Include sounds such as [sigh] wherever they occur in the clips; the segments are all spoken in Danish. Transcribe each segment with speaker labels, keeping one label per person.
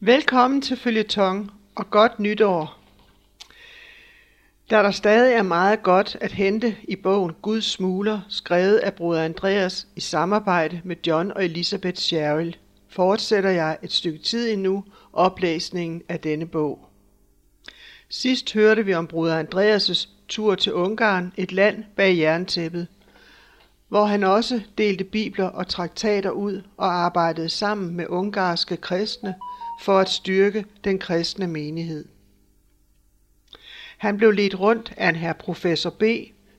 Speaker 1: Velkommen til Følgetong og godt nytår. Da der stadig er meget godt at hente i bogen Guds smuler, skrevet af bruder Andreas i samarbejde med John og Elisabeth Sherrill, fortsætter jeg et stykke tid endnu oplæsningen af denne bog. Sidst hørte vi om bruder Andreas' tur til Ungarn, et land bag jerntæppet, hvor han også delte bibler og traktater ud og arbejdede sammen med ungarske kristne for at styrke den kristne menighed. Han blev ledt rundt af en herr professor B,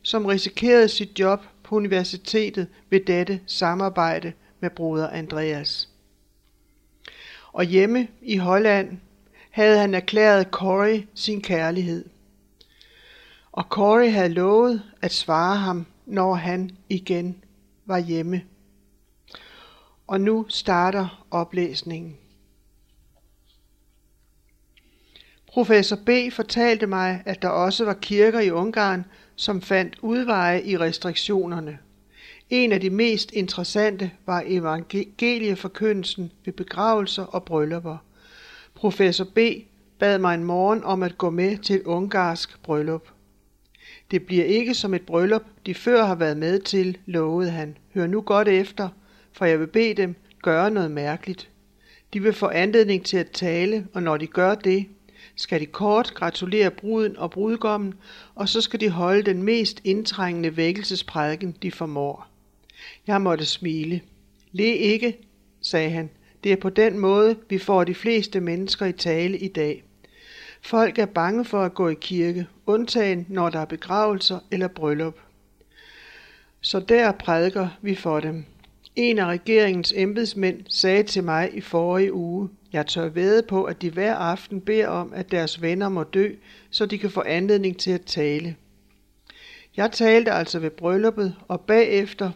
Speaker 1: som risikerede sit job på universitetet ved dette samarbejde med broder Andreas. Og hjemme i Holland havde han erklæret Corey sin kærlighed. Og Corey havde lovet at svare ham, når han igen var hjemme. Og nu starter oplæsningen. Professor B. fortalte mig, at der også var kirker i Ungarn, som fandt udveje i restriktionerne. En af de mest interessante var evangelieforkyndelsen ved begravelser og bryllupper. Professor B. bad mig en morgen om at gå med til et ungarsk bryllup. Det bliver ikke som et bryllup, de før har været med til, lovede han. Hør nu godt efter, for jeg vil bede dem gøre noget mærkeligt. De vil få anledning til at tale, og når de gør det, skal de kort gratulere bruden og brudgommen, og så skal de holde den mest indtrængende vækkelsesprædiken, de formår. Jeg måtte smile. Le ikke, sagde han. Det er på den måde, vi får de fleste mennesker i tale i dag. Folk er bange for at gå i kirke, undtagen når der er begravelser eller bryllup. Så der prædiker vi for dem. En af regeringens embedsmænd sagde til mig i forrige uge, jeg tør væde på, at de hver aften beder om, at deres venner må dø, så de kan få anledning til at tale. Jeg talte altså ved brylluppet, og bagefter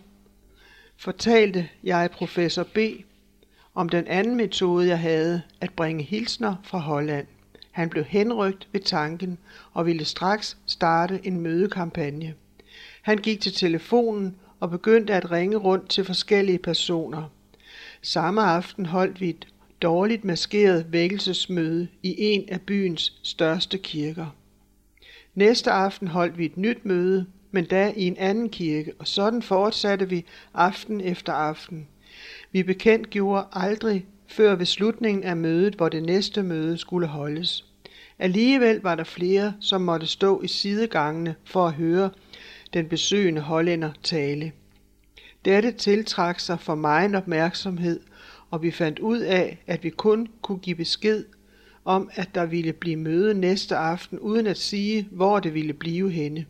Speaker 1: fortalte jeg professor B. om den anden metode, jeg havde, at bringe hilsner fra Holland. Han blev henrygt ved tanken og ville straks starte en mødekampagne. Han gik til telefonen og begyndte at ringe rundt til forskellige personer. Samme aften holdt vi et dårligt maskeret vækkelsesmøde i en af byens største kirker. Næste aften holdt vi et nyt møde, men da i en anden kirke, og sådan fortsatte vi aften efter aften. Vi bekendt gjorde aldrig før ved slutningen af mødet, hvor det næste møde skulle holdes. Alligevel var der flere, som måtte stå i sidegangene for at høre den besøgende hollænder tale. Dette tiltrak sig for mig opmærksomhed, og vi fandt ud af, at vi kun kunne give besked om, at der ville blive møde næste aften, uden at sige, hvor det ville blive henne.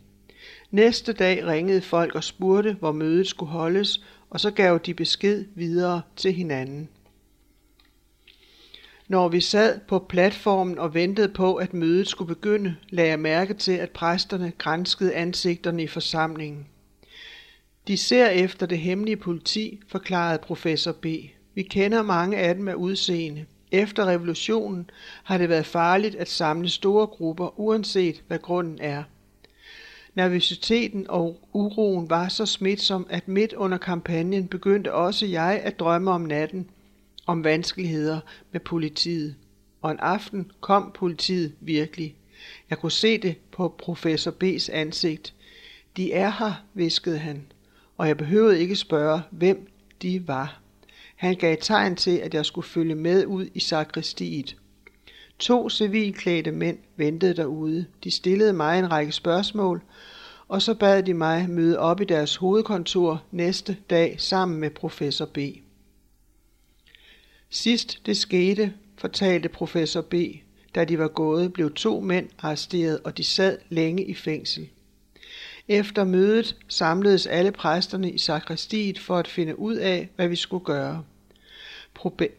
Speaker 1: Næste dag ringede folk og spurgte, hvor mødet skulle holdes, og så gav de besked videre til hinanden. Når vi sad på platformen og ventede på, at mødet skulle begynde, lagde jeg mærke til, at præsterne grænskede ansigterne i forsamlingen. De ser efter det hemmelige politi, forklarede professor B. Vi kender mange af dem af udseende. Efter revolutionen har det været farligt at samle store grupper, uanset hvad grunden er. Nervøsiteten og uroen var så smitsom, at midt under kampagnen begyndte også jeg at drømme om natten, om vanskeligheder med politiet. Og en aften kom politiet virkelig. Jeg kunne se det på professor B's ansigt. De er her, viskede han, og jeg behøvede ikke spørge, hvem de var. Han gav tegn til, at jeg skulle følge med ud i sakristiet. To civilklædte mænd ventede derude. De stillede mig en række spørgsmål, og så bad de mig møde op i deres hovedkontor næste dag sammen med professor B. Sidst det skete, fortalte professor B, da de var gået, blev to mænd arresteret, og de sad længe i fængsel. Efter mødet samledes alle præsterne i sakristiet for at finde ud af, hvad vi skulle gøre.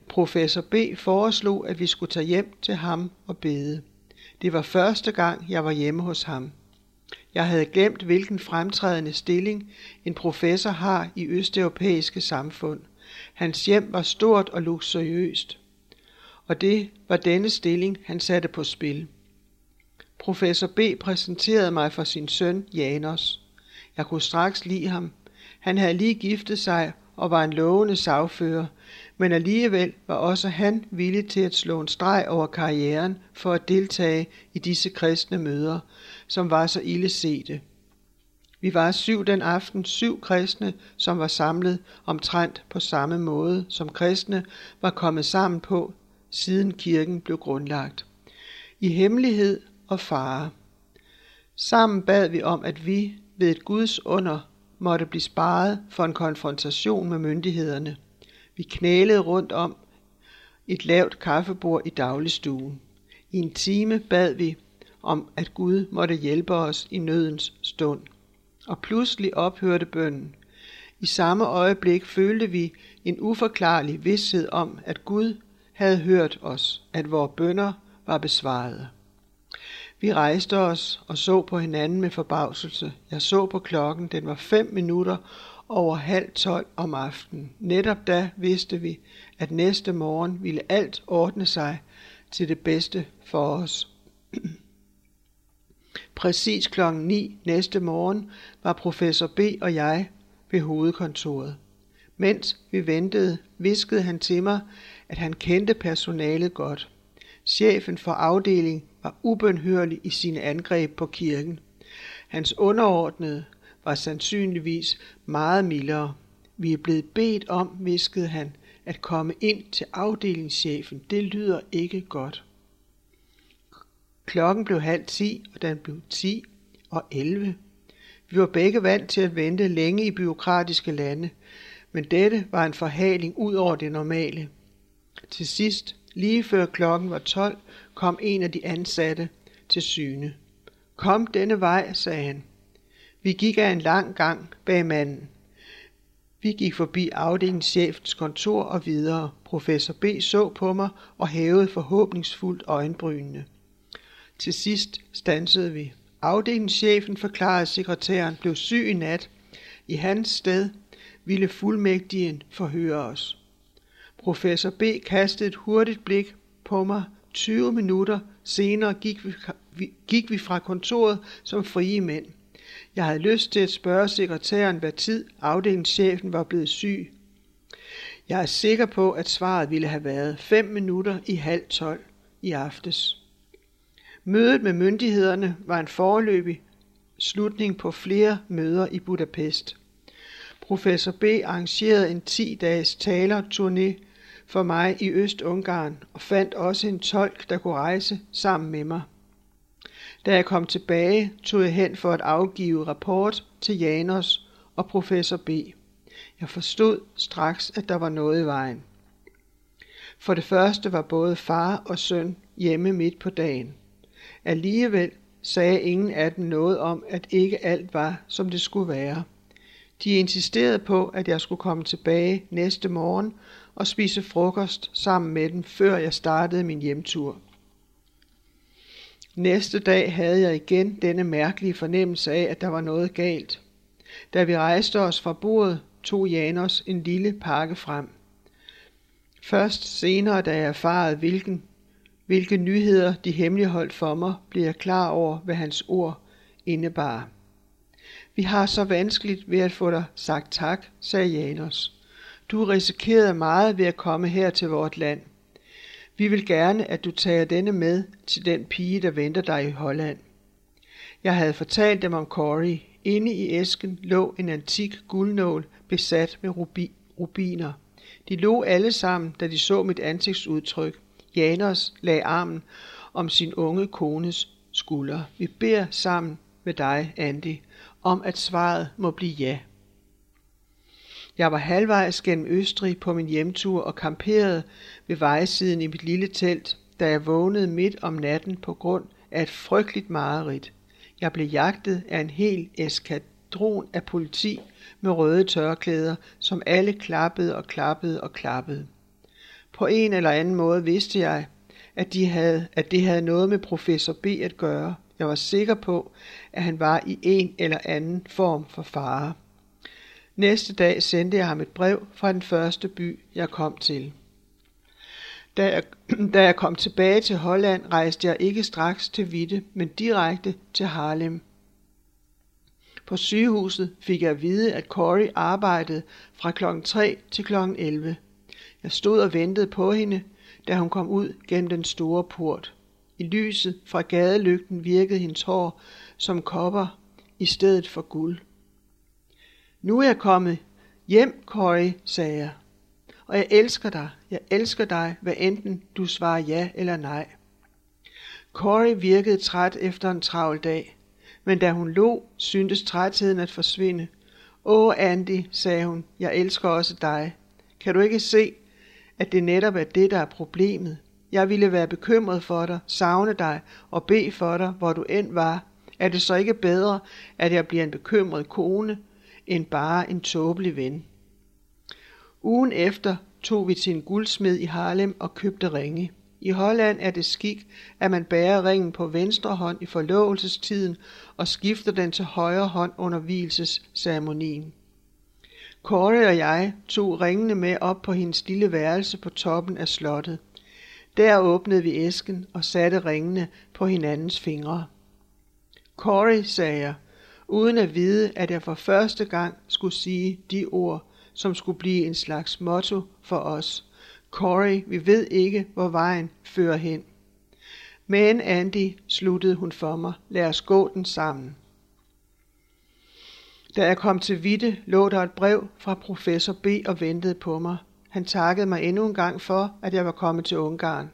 Speaker 1: Professor B foreslog, at vi skulle tage hjem til ham og bede. Det var første gang, jeg var hjemme hos ham. Jeg havde glemt, hvilken fremtrædende stilling en professor har i østeuropæiske samfund. Hans hjem var stort og luksuriøst, og det var denne stilling, han satte på spil. Professor B præsenterede mig for sin søn Janos. Jeg kunne straks lide ham. Han havde lige giftet sig og var en lovende sagfører, men alligevel var også han villig til at slå en streg over karrieren for at deltage i disse kristne møder, som var så ille sete. Vi var syv den aften, syv kristne, som var samlet omtrent på samme måde, som kristne var kommet sammen på, siden kirken blev grundlagt. I hemmelighed og fare. Sammen bad vi om, at vi ved et Guds under måtte blive sparet for en konfrontation med myndighederne. Vi knælede rundt om et lavt kaffebord i dagligstuen. I en time bad vi om, at Gud måtte hjælpe os i nødens stund. Og pludselig ophørte bønnen. I samme øjeblik følte vi en uforklarlig vidshed om, at Gud havde hørt os, at vores bønder var besvaret. Vi rejste os og så på hinanden med forbavselse. Jeg så på klokken, den var fem minutter over halv tolv om aftenen. Netop da vidste vi, at næste morgen ville alt ordne sig til det bedste for os. [clears throat] Præcis klokken 9 næste morgen var professor B og jeg ved hovedkontoret. Mens vi ventede, viskede han til mig, at han kendte personalet godt. Chefen for afdelingen var ubønhørlig i sine angreb på kirken. Hans underordnede var sandsynligvis meget mildere. Vi er blevet bedt om, viskede han, at komme ind til afdelingschefen. Det lyder ikke godt. Klokken blev halv ti, og den blev ti og elleve. Vi var begge vant til at vente længe i byråkratiske lande, men dette var en forhaling ud over det normale. Til sidst, lige før klokken var 12, kom en af de ansatte til syne. Kom denne vej, sagde han. Vi gik af en lang gang bag manden. Vi gik forbi afdelingschefens kontor og videre. Professor B så på mig og hævede forhåbningsfuldt øjenbrynene. Til sidst stansede vi. Afdelingschefen forklarede, sekretæren blev syg i nat. I hans sted ville fuldmægtigen forhøre os. Professor B kastede et hurtigt blik på mig. 20 minutter senere gik vi, gik vi fra kontoret som frie mænd. Jeg havde lyst til at spørge sekretæren, hvad tid afdelingschefen var blevet syg. Jeg er sikker på, at svaret ville have været 5 minutter i halv 12 i aftes. Mødet med myndighederne var en forløbig slutning på flere møder i Budapest. Professor B. arrangerede en 10-dages talerturné for mig i Øst-Ungarn og fandt også en tolk, der kunne rejse sammen med mig. Da jeg kom tilbage, tog jeg hen for at afgive rapport til Janos og professor B. Jeg forstod straks, at der var noget i vejen. For det første var både far og søn hjemme midt på dagen. Alligevel sagde ingen af dem noget om, at ikke alt var, som det skulle være. De insisterede på, at jeg skulle komme tilbage næste morgen og spise frokost sammen med dem, før jeg startede min hjemtur. Næste dag havde jeg igen denne mærkelige fornemmelse af, at der var noget galt. Da vi rejste os fra bordet, tog Janos en lille pakke frem. Først senere, da jeg erfarede, hvilken, hvilke nyheder de hemmeligholdt for mig, blev jeg klar over, hvad hans ord indebar. Vi har så vanskeligt ved at få dig sagt tak, sagde Janos. Du risikerede meget ved at komme her til vort land. Vi vil gerne, at du tager denne med til den pige, der venter dig i Holland. Jeg havde fortalt dem om Corey. Inde i æsken lå en antik guldnål besat med rubi, rubiner. De lå alle sammen, da de så mit ansigtsudtryk. Janos lagde armen om sin unge kones skulder. Vi beder sammen med dig, Andy, om at svaret må blive ja. Jeg var halvvejs gennem Østrig på min hjemtur og kamperede ved vejsiden i mit lille telt, da jeg vågnede midt om natten på grund af et frygteligt mareridt. Jeg blev jagtet af en hel eskadron af politi med røde tørklæder, som alle klappede og klappede og klappede. På en eller anden måde vidste jeg, at, de havde, at det havde noget med professor B at gøre. Jeg var sikker på, at han var i en eller anden form for fare. Næste dag sendte jeg ham et brev fra den første by, jeg kom til. Da jeg, [clears throat] da jeg kom tilbage til Holland, rejste jeg ikke straks til Vitte, men direkte til Harlem. På sygehuset fik jeg at vide, at Corey arbejdede fra klokken 3 til klokken 11. Jeg stod og ventede på hende, da hun kom ud gennem den store port. I lyset fra gadelygten virkede hendes hår som kopper i stedet for guld. Nu er jeg kommet hjem, Corey, sagde jeg. Og jeg elsker dig, jeg elsker dig, hvad enten du svarer ja eller nej. Corey virkede træt efter en travl dag, men da hun lå, syntes trætheden at forsvinde. Åh, Andy, sagde hun, jeg elsker også dig. Kan du ikke se, at det netop er det, der er problemet? Jeg ville være bekymret for dig, savne dig og bede for dig, hvor du end var. Er det så ikke bedre, at jeg bliver en bekymret kone, end bare en tåbelig ven? Ugen efter tog vi til en guldsmed i Harlem og købte ringe. I Holland er det skik, at man bærer ringen på venstre hånd i forlovelsestiden og skifter den til højre hånd under hvilesesceremonien. Kåre og jeg tog ringene med op på hendes lille værelse på toppen af slottet. Der åbnede vi æsken og satte ringene på hinandens fingre. Corey, sagde jeg, uden at vide, at jeg for første gang skulle sige de ord, som skulle blive en slags motto for os. Corey, vi ved ikke, hvor vejen fører hen. Men Andy, sluttede hun for mig, lad os gå den sammen. Da jeg kom til Vitte, lå der et brev fra professor B og ventede på mig. Han takkede mig endnu en gang for, at jeg var kommet til Ungarn.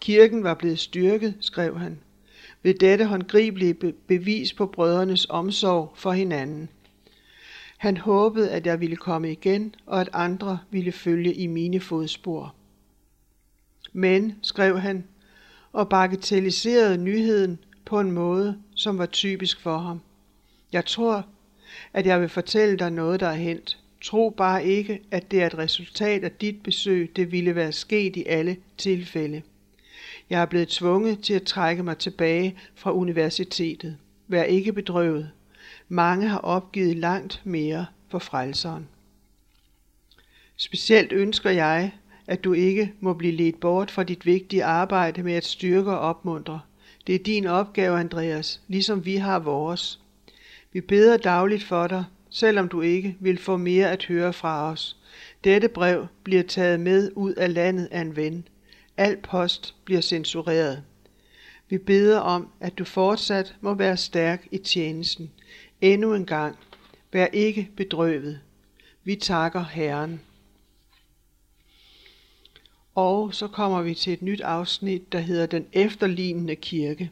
Speaker 1: Kirken var blevet styrket, skrev han. Ved dette håndgribelige bevis på brødrenes omsorg for hinanden. Han håbede, at jeg ville komme igen, og at andre ville følge i mine fodspor. Men, skrev han, og bagatelliserede nyheden på en måde, som var typisk for ham. Jeg tror, at jeg vil fortælle dig noget, der er hent. Tro bare ikke, at det er et resultat af dit besøg, det ville være sket i alle tilfælde. Jeg er blevet tvunget til at trække mig tilbage fra universitetet. Vær ikke bedrøvet. Mange har opgivet langt mere for frelseren. Specielt ønsker jeg, at du ikke må blive ledt bort fra dit vigtige arbejde med at styrke og opmuntre. Det er din opgave, Andreas, ligesom vi har vores. Vi beder dagligt for dig, selvom du ikke vil få mere at høre fra os. Dette brev bliver taget med ud af landet af en ven. Al post bliver censureret. Vi beder om, at du fortsat må være stærk i tjenesten. Endnu en gang, vær ikke bedrøvet. Vi takker Herren. Og så kommer vi til et nyt afsnit, der hedder Den efterlignende kirke.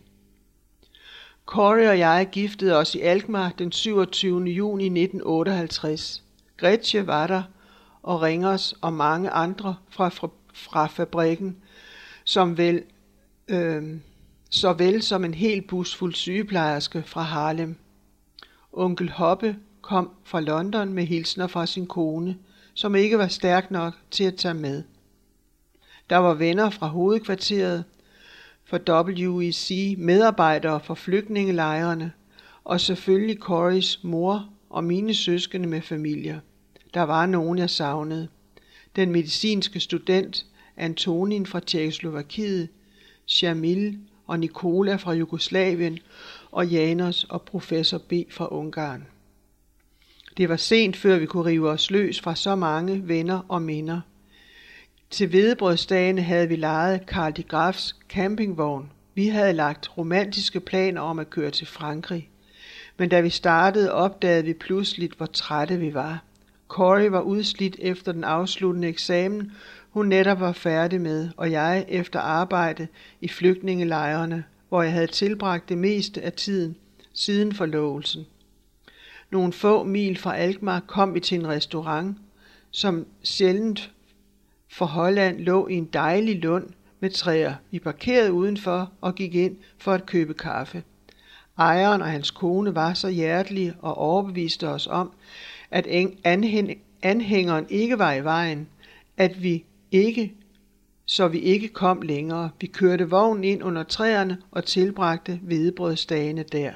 Speaker 1: Corey og jeg giftede os i Alkmaar den 27. juni 1958. Gretje var der, og Ringers og mange andre fra, fra, fra fabrikken, som vel, øh, såvel som en hel bus fuld sygeplejerske fra Harlem. Onkel Hoppe kom fra London med hilsner fra sin kone, som ikke var stærk nok til at tage med. Der var venner fra hovedkvarteret, for WEC, medarbejdere for flygtningelejrene og selvfølgelig Corys mor og mine søskende med familier. Der var nogen, jeg savnede. Den medicinske student Antonin fra Tjekkoslovakiet, Shamil og Nikola fra Jugoslavien og Janos og professor B fra Ungarn. Det var sent, før vi kunne rive os løs fra så mange venner og minder. Til hvedebrødsdagene havde vi lejet Karl de Grafs campingvogn. Vi havde lagt romantiske planer om at køre til Frankrig. Men da vi startede, opdagede vi pludselig, hvor trætte vi var. Corey var udslidt efter den afsluttende eksamen, hun netop var færdig med, og jeg efter arbejde i flygtningelejrene, hvor jeg havde tilbragt det meste af tiden siden forlovelsen. Nogle få mil fra Alkmaar kom vi til en restaurant, som sjældent for Holland lå i en dejlig lund med træer. Vi parkerede udenfor og gik ind for at købe kaffe. Ejeren og hans kone var så hjertelige og overbeviste os om, at anhængeren ikke var i vejen, at vi ikke, så vi ikke kom længere. Vi kørte vognen ind under træerne og tilbragte hvedebrødsdagene der.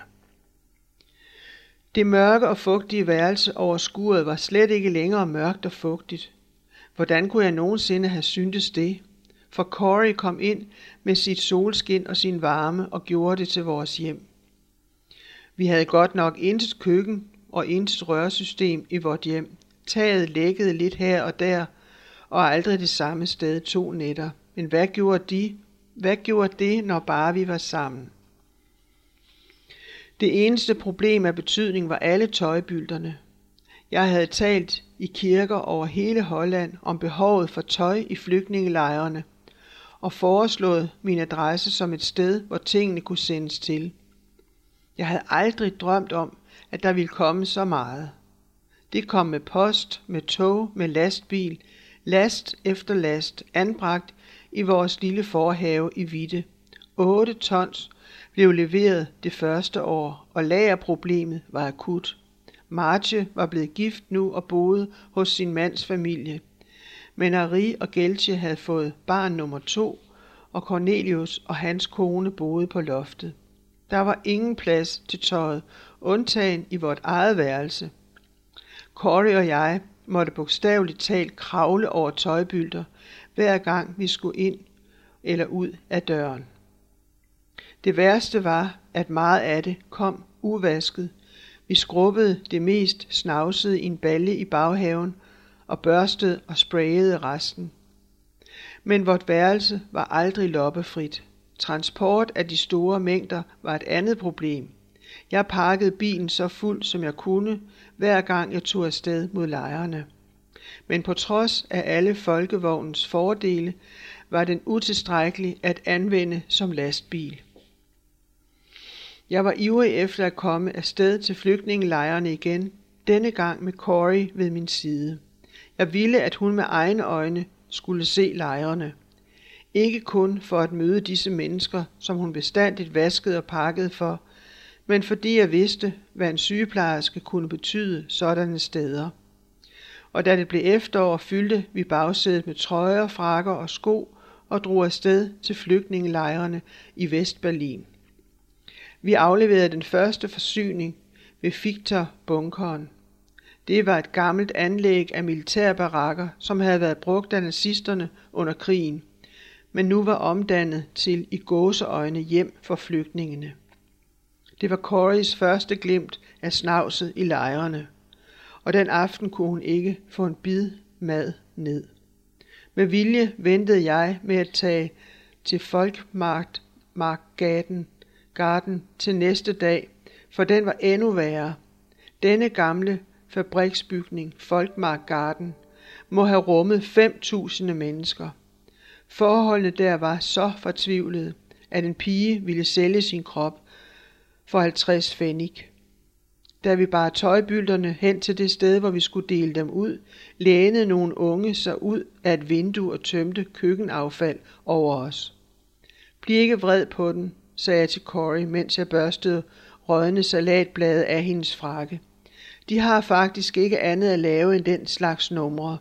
Speaker 1: Det mørke og fugtige værelse over skuret var slet ikke længere mørkt og fugtigt. Hvordan kunne jeg nogensinde have syntes det? For Corey kom ind med sit solskin og sin varme og gjorde det til vores hjem. Vi havde godt nok intet køkken og intet rørsystem i vort hjem. Taget lækkede lidt her og der, og aldrig det samme sted to nætter. Men hvad gjorde de? Hvad gjorde det, når bare vi var sammen? Det eneste problem af betydning var alle tøjbylderne. Jeg havde talt i kirker over hele Holland om behovet for tøj i flygtningelejrene og foreslået min adresse som et sted, hvor tingene kunne sendes til. Jeg havde aldrig drømt om, at der ville komme så meget. Det kom med post, med tog, med lastbil, last efter last, anbragt i vores lille forhave i Vitte. 8 tons blev leveret det første år, og lagerproblemet var akut. Marche var blevet gift nu og boede hos sin mands familie. Men Ari og Geltje havde fået barn nummer to, og Cornelius og hans kone boede på loftet. Der var ingen plads til tøjet, undtagen i vort eget værelse. Corey og jeg måtte bogstaveligt talt kravle over tøjbylder, hver gang vi skulle ind eller ud af døren. Det værste var, at meget af det kom uvasket. Vi skrubbede det mest snavsede i en balle i baghaven og børstede og sprayede resten. Men vort værelse var aldrig loppefrit. Transport af de store mængder var et andet problem. Jeg pakkede bilen så fuld som jeg kunne, hver gang jeg tog afsted mod lejrene. Men på trods af alle folkevognens fordele, var den utilstrækkelig at anvende som lastbil. Jeg var ivrig efter at komme afsted til flygtningelejrene igen, denne gang med Corey ved min side. Jeg ville, at hun med egne øjne skulle se lejrene. Ikke kun for at møde disse mennesker, som hun bestandigt vaskede og pakkede for, men fordi jeg vidste, hvad en sygeplejerske kunne betyde sådanne steder. Og da det blev efterår, fyldte vi bagsædet med trøjer, frakker og sko og drog afsted til flygtningelejrene i Vestberlin. Vi afleverede den første forsyning ved Fiktor-bunkeren. Det var et gammelt anlæg af militærbarakker, som havde været brugt af nazisterne under krigen, men nu var omdannet til i gåseøjne hjem for flygtningene. Det var Corys første glimt af snavset i lejrene, og den aften kunne hun ikke få en bid mad ned. Med vilje ventede jeg med at tage til Folkmarkt Markgaden garden til næste dag, for den var endnu værre. Denne gamle fabriksbygning, Folkmark Garden, må have rummet 5.000 mennesker. Forholdene der var så fortvivlede, at en pige ville sælge sin krop for 50 fennig. Da vi bare tøjbylderne hen til det sted, hvor vi skulle dele dem ud, lænede nogle unge sig ud af et vindue og tømte køkkenaffald over os. Bliv ikke vred på den, sagde jeg til Corey, mens jeg børstede rådne salatblade af hendes frakke. De har faktisk ikke andet at lave end den slags numre.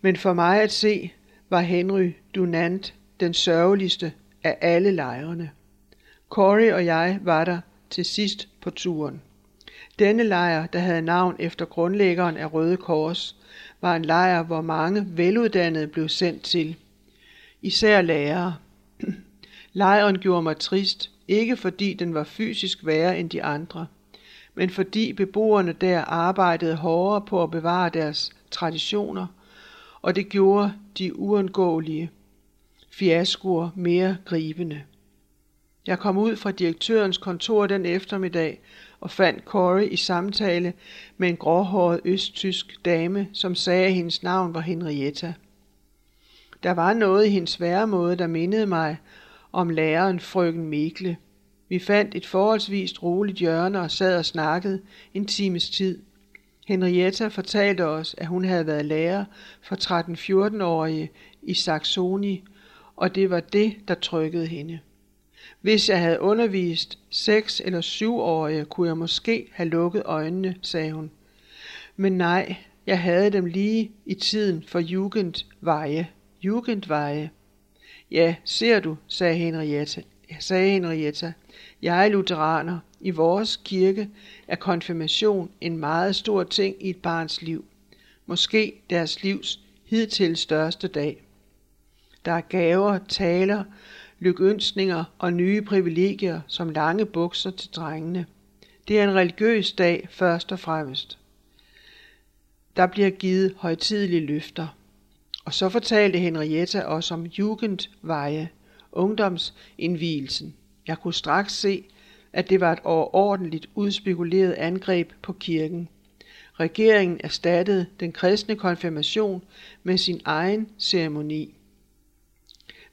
Speaker 1: Men for mig at se, var Henry Dunant den sørgeligste af alle lejrene. Corey og jeg var der til sidst på turen. Denne lejr, der havde navn efter grundlæggeren af Røde Kors, var en lejr, hvor mange veluddannede blev sendt til. Især lærere. Lejren gjorde mig trist, ikke fordi den var fysisk værre end de andre, men fordi beboerne der arbejdede hårdere på at bevare deres traditioner, og det gjorde de uundgåelige fiaskoer mere gribende. Jeg kom ud fra direktørens kontor den eftermiddag og fandt Corey i samtale med en gråhåret østtysk dame, som sagde, at hendes navn var Henrietta. Der var noget i hendes væremåde, der mindede mig om læreren frøken Mikle. Vi fandt et forholdsvist roligt hjørne og sad og snakkede en times tid. Henrietta fortalte os, at hun havde været lærer for 13-14-årige i Saxoni, og det var det, der trykkede hende. Hvis jeg havde undervist seks eller syvårige, kunne jeg måske have lukket øjnene, sagde hun. Men nej, jeg havde dem lige i tiden for jugendveje. Jugendveje. Ja, ser du, sagde Henrietta, sagde Henrietta. Jeg er lutheraner. I vores kirke er konfirmation en meget stor ting i et barns liv. Måske deres livs hidtil største dag. Der er gaver, taler, lykønsninger og nye privilegier som lange bukser til drengene. Det er en religiøs dag først og fremmest. Der bliver givet højtidelige løfter. Og så fortalte Henrietta os om Jugendveje, ungdomsindvielsen. Jeg kunne straks se, at det var et overordentligt udspekuleret angreb på kirken. Regeringen erstattede den kristne konfirmation med sin egen ceremoni.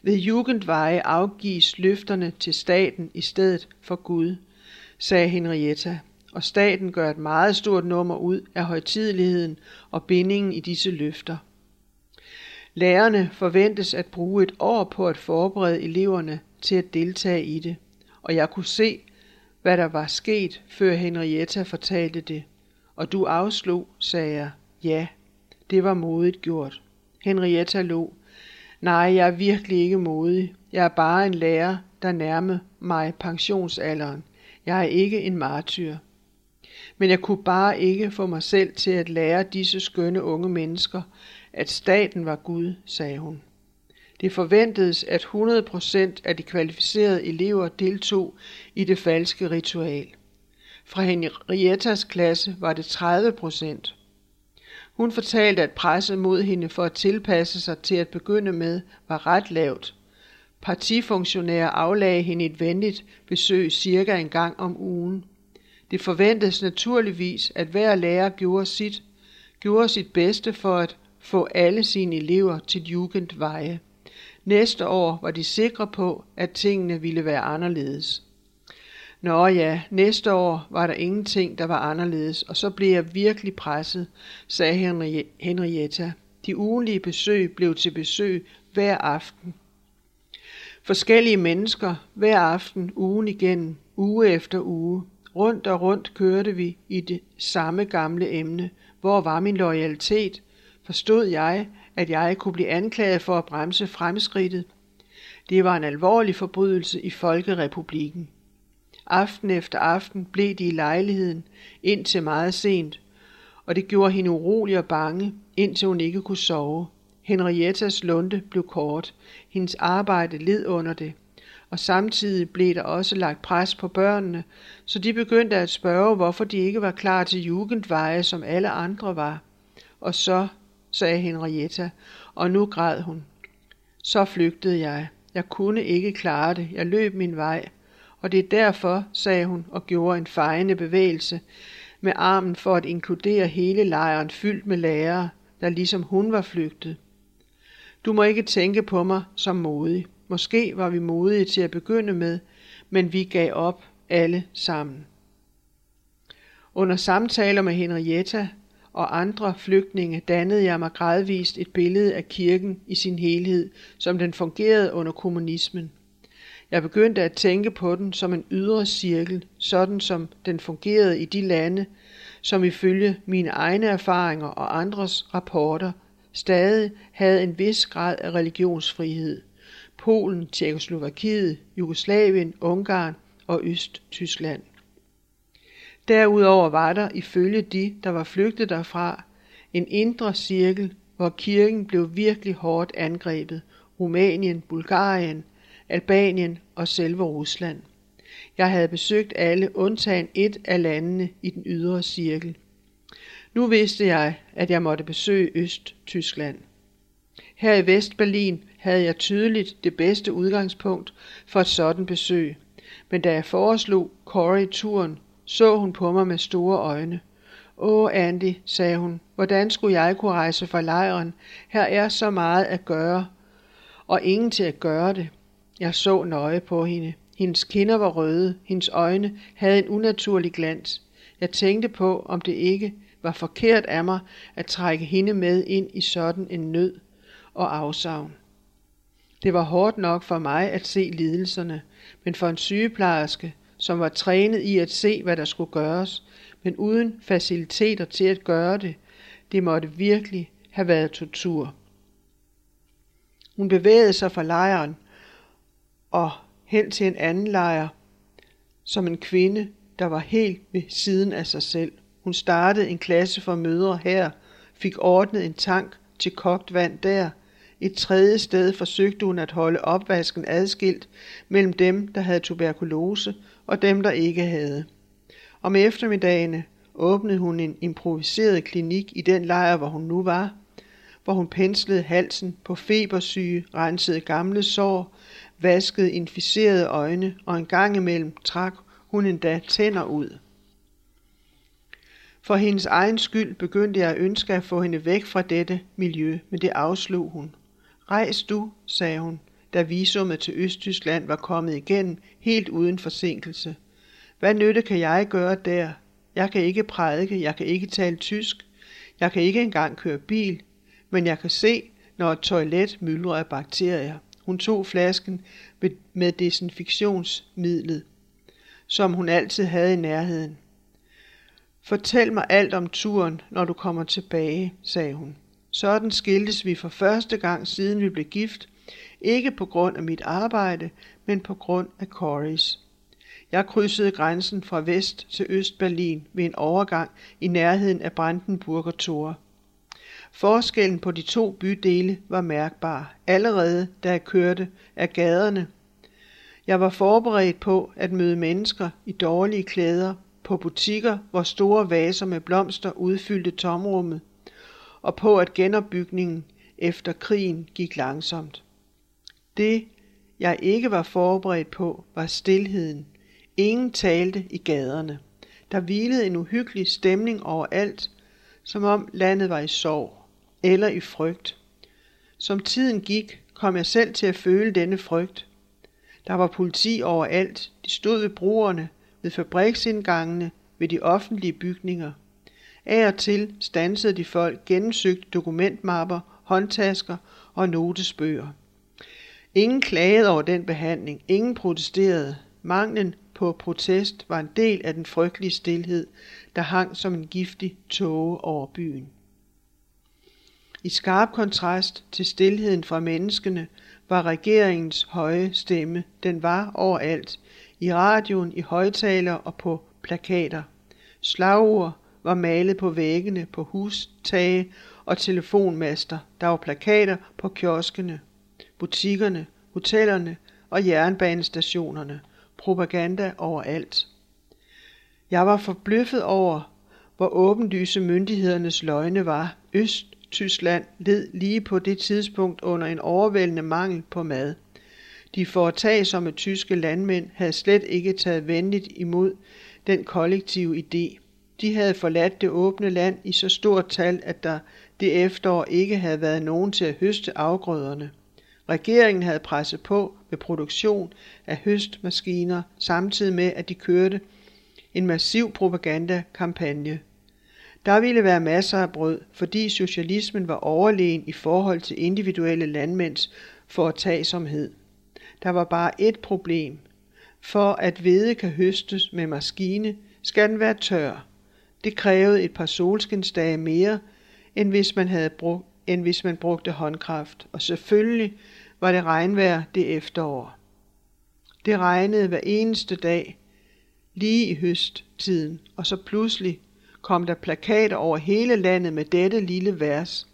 Speaker 1: Ved Jugendveje afgives løfterne til staten i stedet for Gud, sagde Henrietta, og staten gør et meget stort nummer ud af højtideligheden og bindingen i disse løfter. Lærerne forventes at bruge et år på at forberede eleverne til at deltage i det, og jeg kunne se, hvad der var sket, før Henrietta fortalte det. Og du afslog, sagde jeg. Ja, det var modigt gjort. Henrietta lå. Nej, jeg er virkelig ikke modig. Jeg er bare en lærer, der nærmer mig pensionsalderen. Jeg er ikke en martyr. Men jeg kunne bare ikke få mig selv til at lære disse skønne unge mennesker, at staten var Gud, sagde hun. Det forventedes, at 100 procent af de kvalificerede elever deltog i det falske ritual. Fra Henriettas klasse var det 30 procent. Hun fortalte, at presset mod hende for at tilpasse sig til at begynde med var ret lavt. Partifunktionærer aflagde hende et venligt besøg cirka en gang om ugen. Det forventedes naturligvis, at hver lærer gjorde sit, gjorde sit bedste for at få alle sine elever til Jugendveje. Næste år var de sikre på, at tingene ville være anderledes. Nå ja, næste år var der ingenting, der var anderledes, og så blev jeg virkelig presset, sagde Henrietta. De ugenlige besøg blev til besøg hver aften. Forskellige mennesker hver aften ugen igen, uge efter uge. Rundt og rundt kørte vi i det samme gamle emne. Hvor var min loyalitet? Forstod jeg, at jeg kunne blive anklaget for at bremse fremskridtet? Det var en alvorlig forbrydelse i Folkerepublikken. Aften efter aften blev de i lejligheden, indtil meget sent, og det gjorde hende urolig og bange, indtil hun ikke kunne sove. Henriettas lunde blev kort. Hendes arbejde led under det. Og samtidig blev der også lagt pres på børnene, så de begyndte at spørge, hvorfor de ikke var klar til jugendveje, som alle andre var. Og så, sagde Henrietta, og nu græd hun. Så flygtede jeg. Jeg kunne ikke klare det. Jeg løb min vej. Og det er derfor, sagde hun og gjorde en fejende bevægelse med armen for at inkludere hele lejren fyldt med lærere, der ligesom hun var flygtet. Du må ikke tænke på mig som modig. Måske var vi modige til at begynde med, men vi gav op alle sammen. Under samtaler med Henrietta og andre flygtninge dannede jeg mig gradvist et billede af kirken i sin helhed, som den fungerede under kommunismen. Jeg begyndte at tænke på den som en ydre cirkel, sådan som den fungerede i de lande, som ifølge mine egne erfaringer og andres rapporter stadig havde en vis grad af religionsfrihed. Polen, Tjekkoslovakiet, Jugoslavien, Ungarn og Østtyskland. Derudover var der, ifølge de, der var flygtet derfra, en indre cirkel, hvor kirken blev virkelig hårdt angrebet. Rumænien, Bulgarien, Albanien og selve Rusland. Jeg havde besøgt alle undtagen et af landene i den ydre cirkel. Nu vidste jeg, at jeg måtte besøge Øst-Tyskland. Her i Vestberlin havde jeg tydeligt det bedste udgangspunkt for et sådan besøg, men da jeg foreslog Corey turen, så hun på mig med store øjne. Åh, Andy, sagde hun, hvordan skulle jeg kunne rejse fra lejren? Her er så meget at gøre, og ingen til at gøre det. Jeg så nøje på hende. Hendes kinder var røde, hendes øjne havde en unaturlig glans. Jeg tænkte på, om det ikke var forkert af mig at trække hende med ind i sådan en nød og afsavn. Det var hårdt nok for mig at se lidelserne, men for en sygeplejerske, som var trænet i at se, hvad der skulle gøres, men uden faciliteter til at gøre det, det måtte virkelig have været tortur. Hun bevægede sig fra lejren og hen til en anden lejr, som en kvinde, der var helt ved siden af sig selv. Hun startede en klasse for mødre her, fik ordnet en tank til kogt vand der. Et tredje sted forsøgte hun at holde opvasken adskilt mellem dem, der havde tuberkulose og dem, der ikke havde. Om eftermiddagene åbnede hun en improviseret klinik i den lejr, hvor hun nu var, hvor hun penslede halsen på febersyge, rensede gamle sår, vaskede inficerede øjne, og en gang imellem trak hun endda tænder ud. For hendes egen skyld begyndte jeg at ønske at få hende væk fra dette miljø, men det afslog hun. Rejs du, sagde hun, da visummet til Østtyskland var kommet igen helt uden forsinkelse. Hvad nytte kan jeg gøre der? Jeg kan ikke prædike, jeg kan ikke tale tysk, jeg kan ikke engang køre bil, men jeg kan se, når et toilet myldrer af bakterier. Hun tog flasken med desinfektionsmidlet, som hun altid havde i nærheden. Fortæl mig alt om turen, når du kommer tilbage, sagde hun. Sådan skiltes vi for første gang siden vi blev gift, ikke på grund af mit arbejde, men på grund af Corys. Jeg krydsede grænsen fra vest til øst-Berlin ved en overgang i nærheden af Brandenburger Tor. Forskellen på de to bydele var mærkbar, allerede da jeg kørte af gaderne. Jeg var forberedt på at møde mennesker i dårlige klæder, på butikker, hvor store vaser med blomster udfyldte tomrummet, og på at genopbygningen efter krigen gik langsomt. Det, jeg ikke var forberedt på, var stilheden. Ingen talte i gaderne. Der hvilede en uhyggelig stemning overalt, som om landet var i sorg eller i frygt. Som tiden gik, kom jeg selv til at føle denne frygt. Der var politi overalt. De stod ved broerne, ved fabriksindgangene, ved de offentlige bygninger. Af og til stansede de folk gennemsøgte dokumentmapper, håndtasker og notesbøger. Ingen klagede over den behandling, ingen protesterede. Manglen på protest var en del af den frygtelige stilhed, der hang som en giftig tåge over byen. I skarp kontrast til stilheden fra menneskene var regeringens høje stemme. Den var overalt. I radioen, i højtaler og på plakater. Slagord var malet på væggene, på hustage og telefonmaster. Der var plakater på kioskene, butikkerne, hotellerne og jernbanestationerne. Propaganda overalt. Jeg var forbløffet over, hvor åbenlyse myndighedernes løgne var. Østtyskland led lige på det tidspunkt under en overvældende mangel på mad. De foretagsomme tyske landmænd havde slet ikke taget venligt imod den kollektive idé. De havde forladt det åbne land i så stort tal, at der det efterår ikke havde været nogen til at høste afgrøderne. Regeringen havde presset på med produktion af høstmaskiner, samtidig med at de kørte en massiv propagandakampagne. Der ville være masser af brød, fordi socialismen var overlegen i forhold til individuelle landmænds foretagsomhed. Der var bare et problem. For at hvede kan høstes med maskine, skal den være tør. Det krævede et par solskinsdage mere, end hvis man, havde brugt, end hvis man brugte håndkraft, og selvfølgelig var det regnvejr det efterår. Det regnede hver eneste dag, lige i høsttiden, og så pludselig kom der plakater over hele landet med dette lille vers.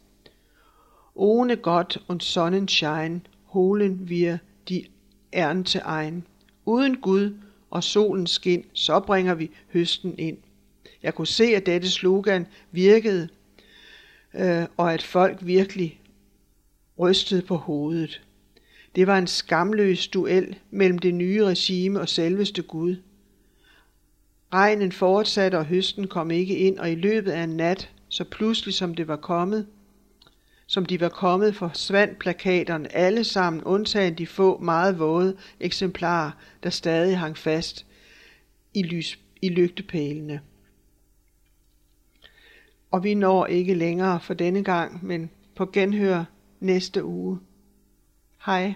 Speaker 1: Ohne Gott und Sonnenschein holen wir die Ernte ein. Uden Gud og solens skin, så bringer vi høsten ind. Jeg kunne se, at dette slogan virkede, øh, og at folk virkelig rystede på hovedet. Det var en skamløs duel mellem det nye regime og selveste Gud. Regnen fortsatte, og høsten kom ikke ind, og i løbet af en nat, så pludselig som det var kommet, som de var kommet, forsvandt plakaterne alle sammen, undtagen de få meget våde eksemplarer, der stadig hang fast i, lys, i lygtepælene. Og vi når ikke længere for denne gang, men på genhør næste uge. Hej.